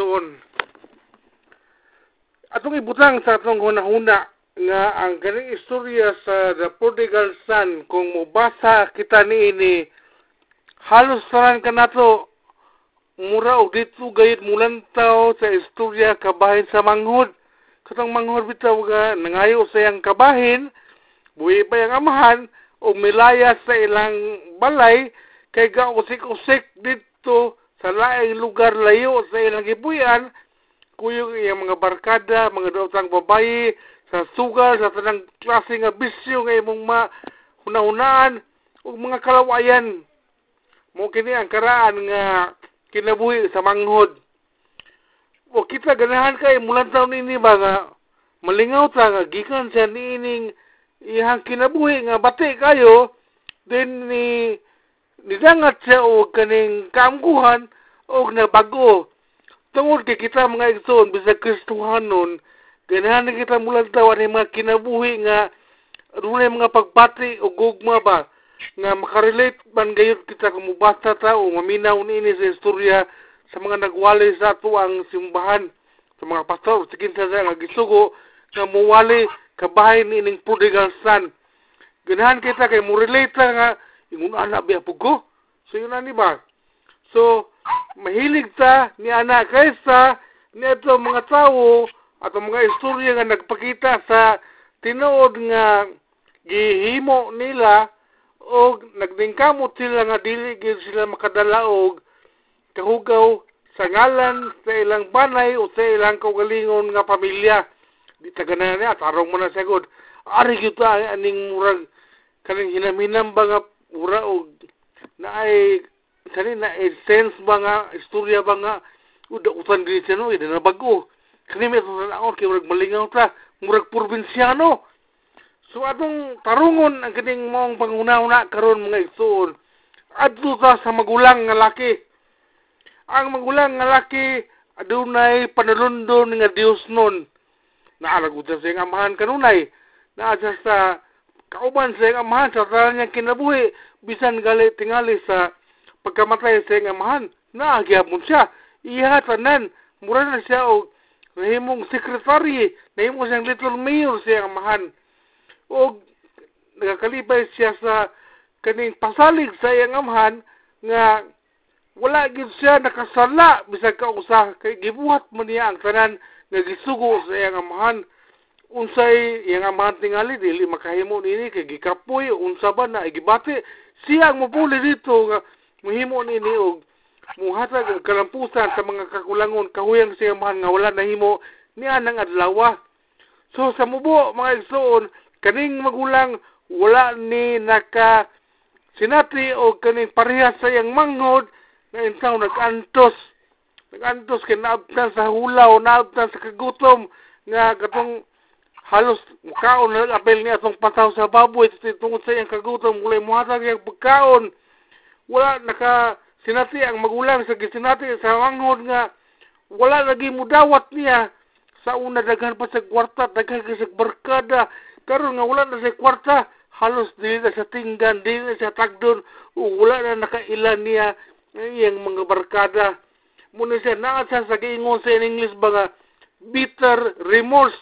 igsoon. Atong ibutang sa atong hunahuna nga ang ganing istorya sa The Prodigal Son kung mubasa kita niini halos tanan kanato mura og dito gayud mulantaw sa istorya kabahin sa manghod. Katong manghod bitaw nga nangayo sa iyang kabahin, buhi pa yang amahan o milaya sa ilang balay kay gausik-usik dito sa laing lugar layo sa ilang gipuyan kuyog iyang mga barkada, mga daotang babayi, sa sugal, sa tanang klase nga bisyo nga imong ma hunahunaan ug mga kalawayan. Kini ang karaan nga kinabuhi sa manghod. O kita ganahan kay mulan taon ini ba nga malingaw ta nga gikan sa niining ihang kinabuhi nga bati kayo then ni nidangat siya og kaning kaamguhan og nabago tungod kay kita mga igsoon bisag Kristohanon ganahan kita mulan tawan ni mga kinabuhi nga runay mga pagbati o gugma ba nga makarelate man gayud kita kung mubasa ta o maminaw niini sa istorya sa mga nagwali sa ato ang simbahan. Sa mga pastor sikin sa nga gisugo nga muwali kabahay nining prodigal son. Ganahan kita kay mo relate nga ingon anak biya pugo so yun ani ba so mahilig ta ni ana kaysa ni ato mga tawo at mga istorya nga nagpakita sa tinuod nga gihimo nila o nagdingkamot sila nga dili gid sila makadala og kahugaw sa ngalan sa ilang banay o sa ilang kaugalingon nga pamilya. Di tagana niya tarong mo na sagod ari gyud ta aning murag kaning hinaminam ba nga mura og naay kani na sense ba nga istorya ba nga uda utan din siya no ida na bago kani may sa kay murag malingaw ta murag probinsyano So atong tarungon ang kining mong panguna-una karon mga igsoon. Adto ta sa magulang nga laki. Ang magulang nga laki adunay panulundon nga Dios nun. Naaragod sa siyang amahan kanunay. Naa sa kauban sa amahan sa tanan niyang kinabuhi bisan gali tingali sa pagkamatay sa siyang amahan. Naagyapon siya. Iha tanan mura na siya og nahimong sekretary, nahimong siyang little mayor sa siyang amahan o nagakalibay siya sa kaning pasalig sa iyang amhan nga wala gid siya nakasala bisag ka usa kay gibuhat mo niya ang tanan nga gisugo sa iyang amhan unsay iyang amhan tingali dili makahimo nini kay gikapoy unsa ba na gibati siya ang mupuli dito nga muhimo nini og muhatag og kalampusan sa mga kakulangon kahuyang siya amhan nga wala nahimo niya nang adlaw so sa mubo mga igsoon kaning magulang wala ni naka sinati o kaning parehas sa iyang manghod na intaw nagantos. Nagantos kay naabtan sa hulaw naabtan sa kagutom nga katong halos kaon na apel niya atong pataw sa baboy tungod sa iyang kagutom wala muhatag iyang pagkaon wala naka sinati ang magulang sa gisinati sa manghod nga wala lagi mudawat niya sa una daghan pa sa kwarta daghan sa barkada karon nga wala na sa kwarta halos dili na sa tinggan dili na sa tagdon o wala na nakailan niya iyang mga barkada muna siya naa siya sa giingon sa English ba nga bitter remorse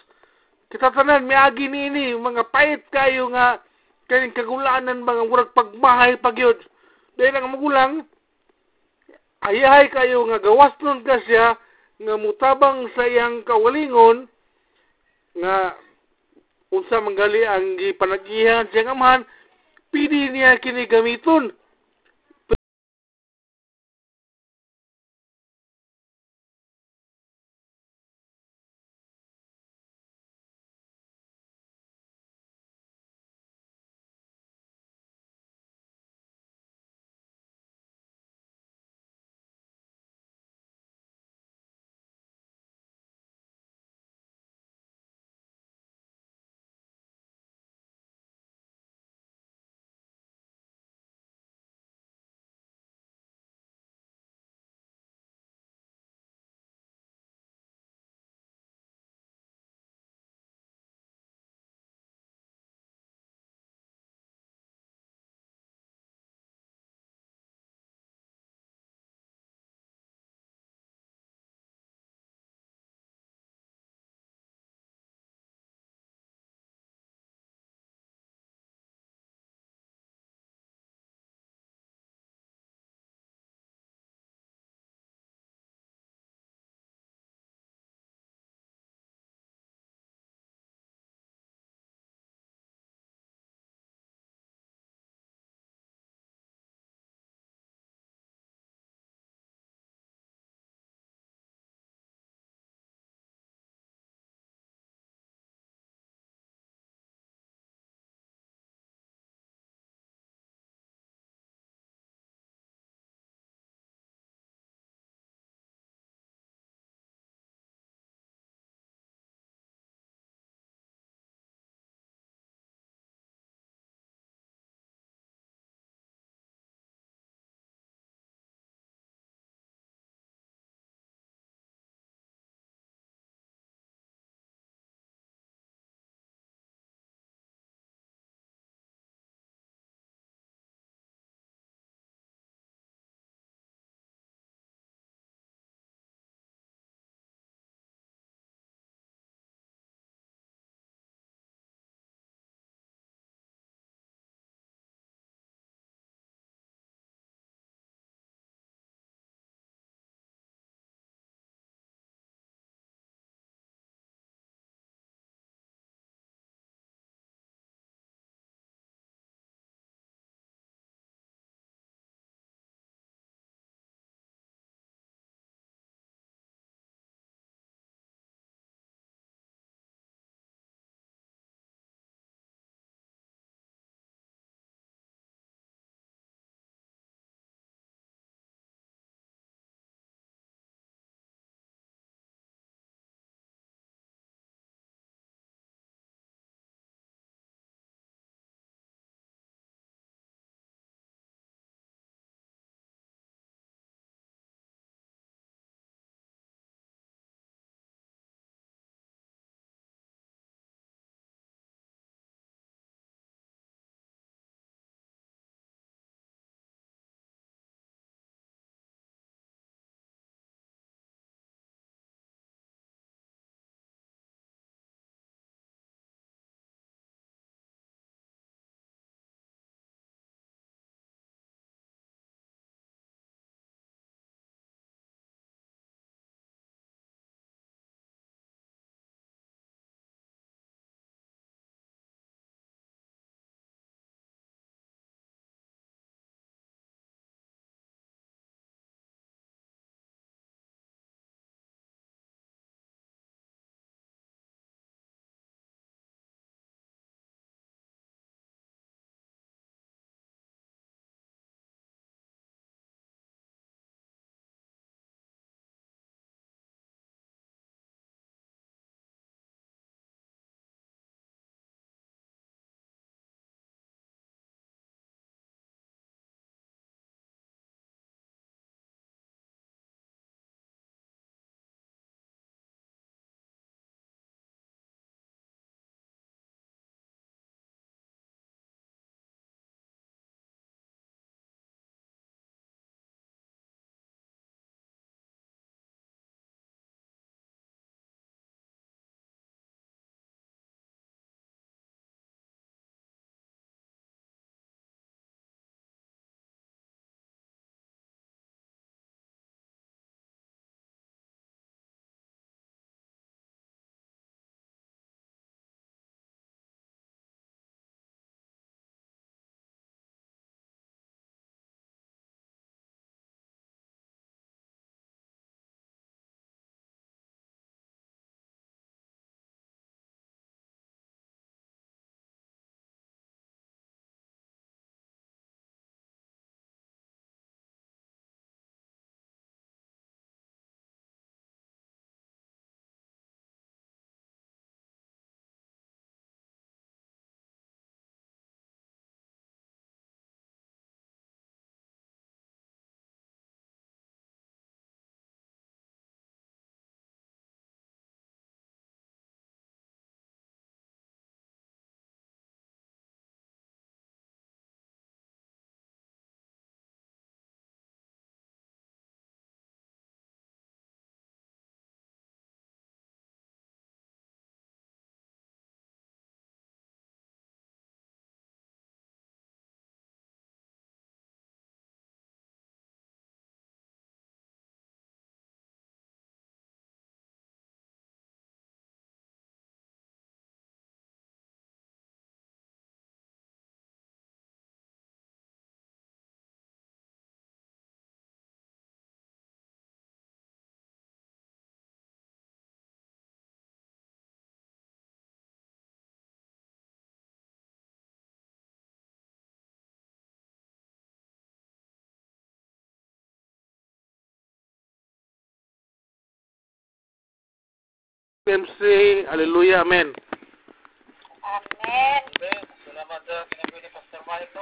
kita tanan miagi niini mga pait kayo nga kaning kagulanan mga murag pagmahay pagyod. Dahil ang magulang ayahay kayo nga gawaston ka siya nga mutabang sa iyang kawalingon nga unsa manggali ang gipanagihan siyang amahan pili niya kini PMC. Haleluya. Amen. Amen. Selamat datang kepada Pastor Michael.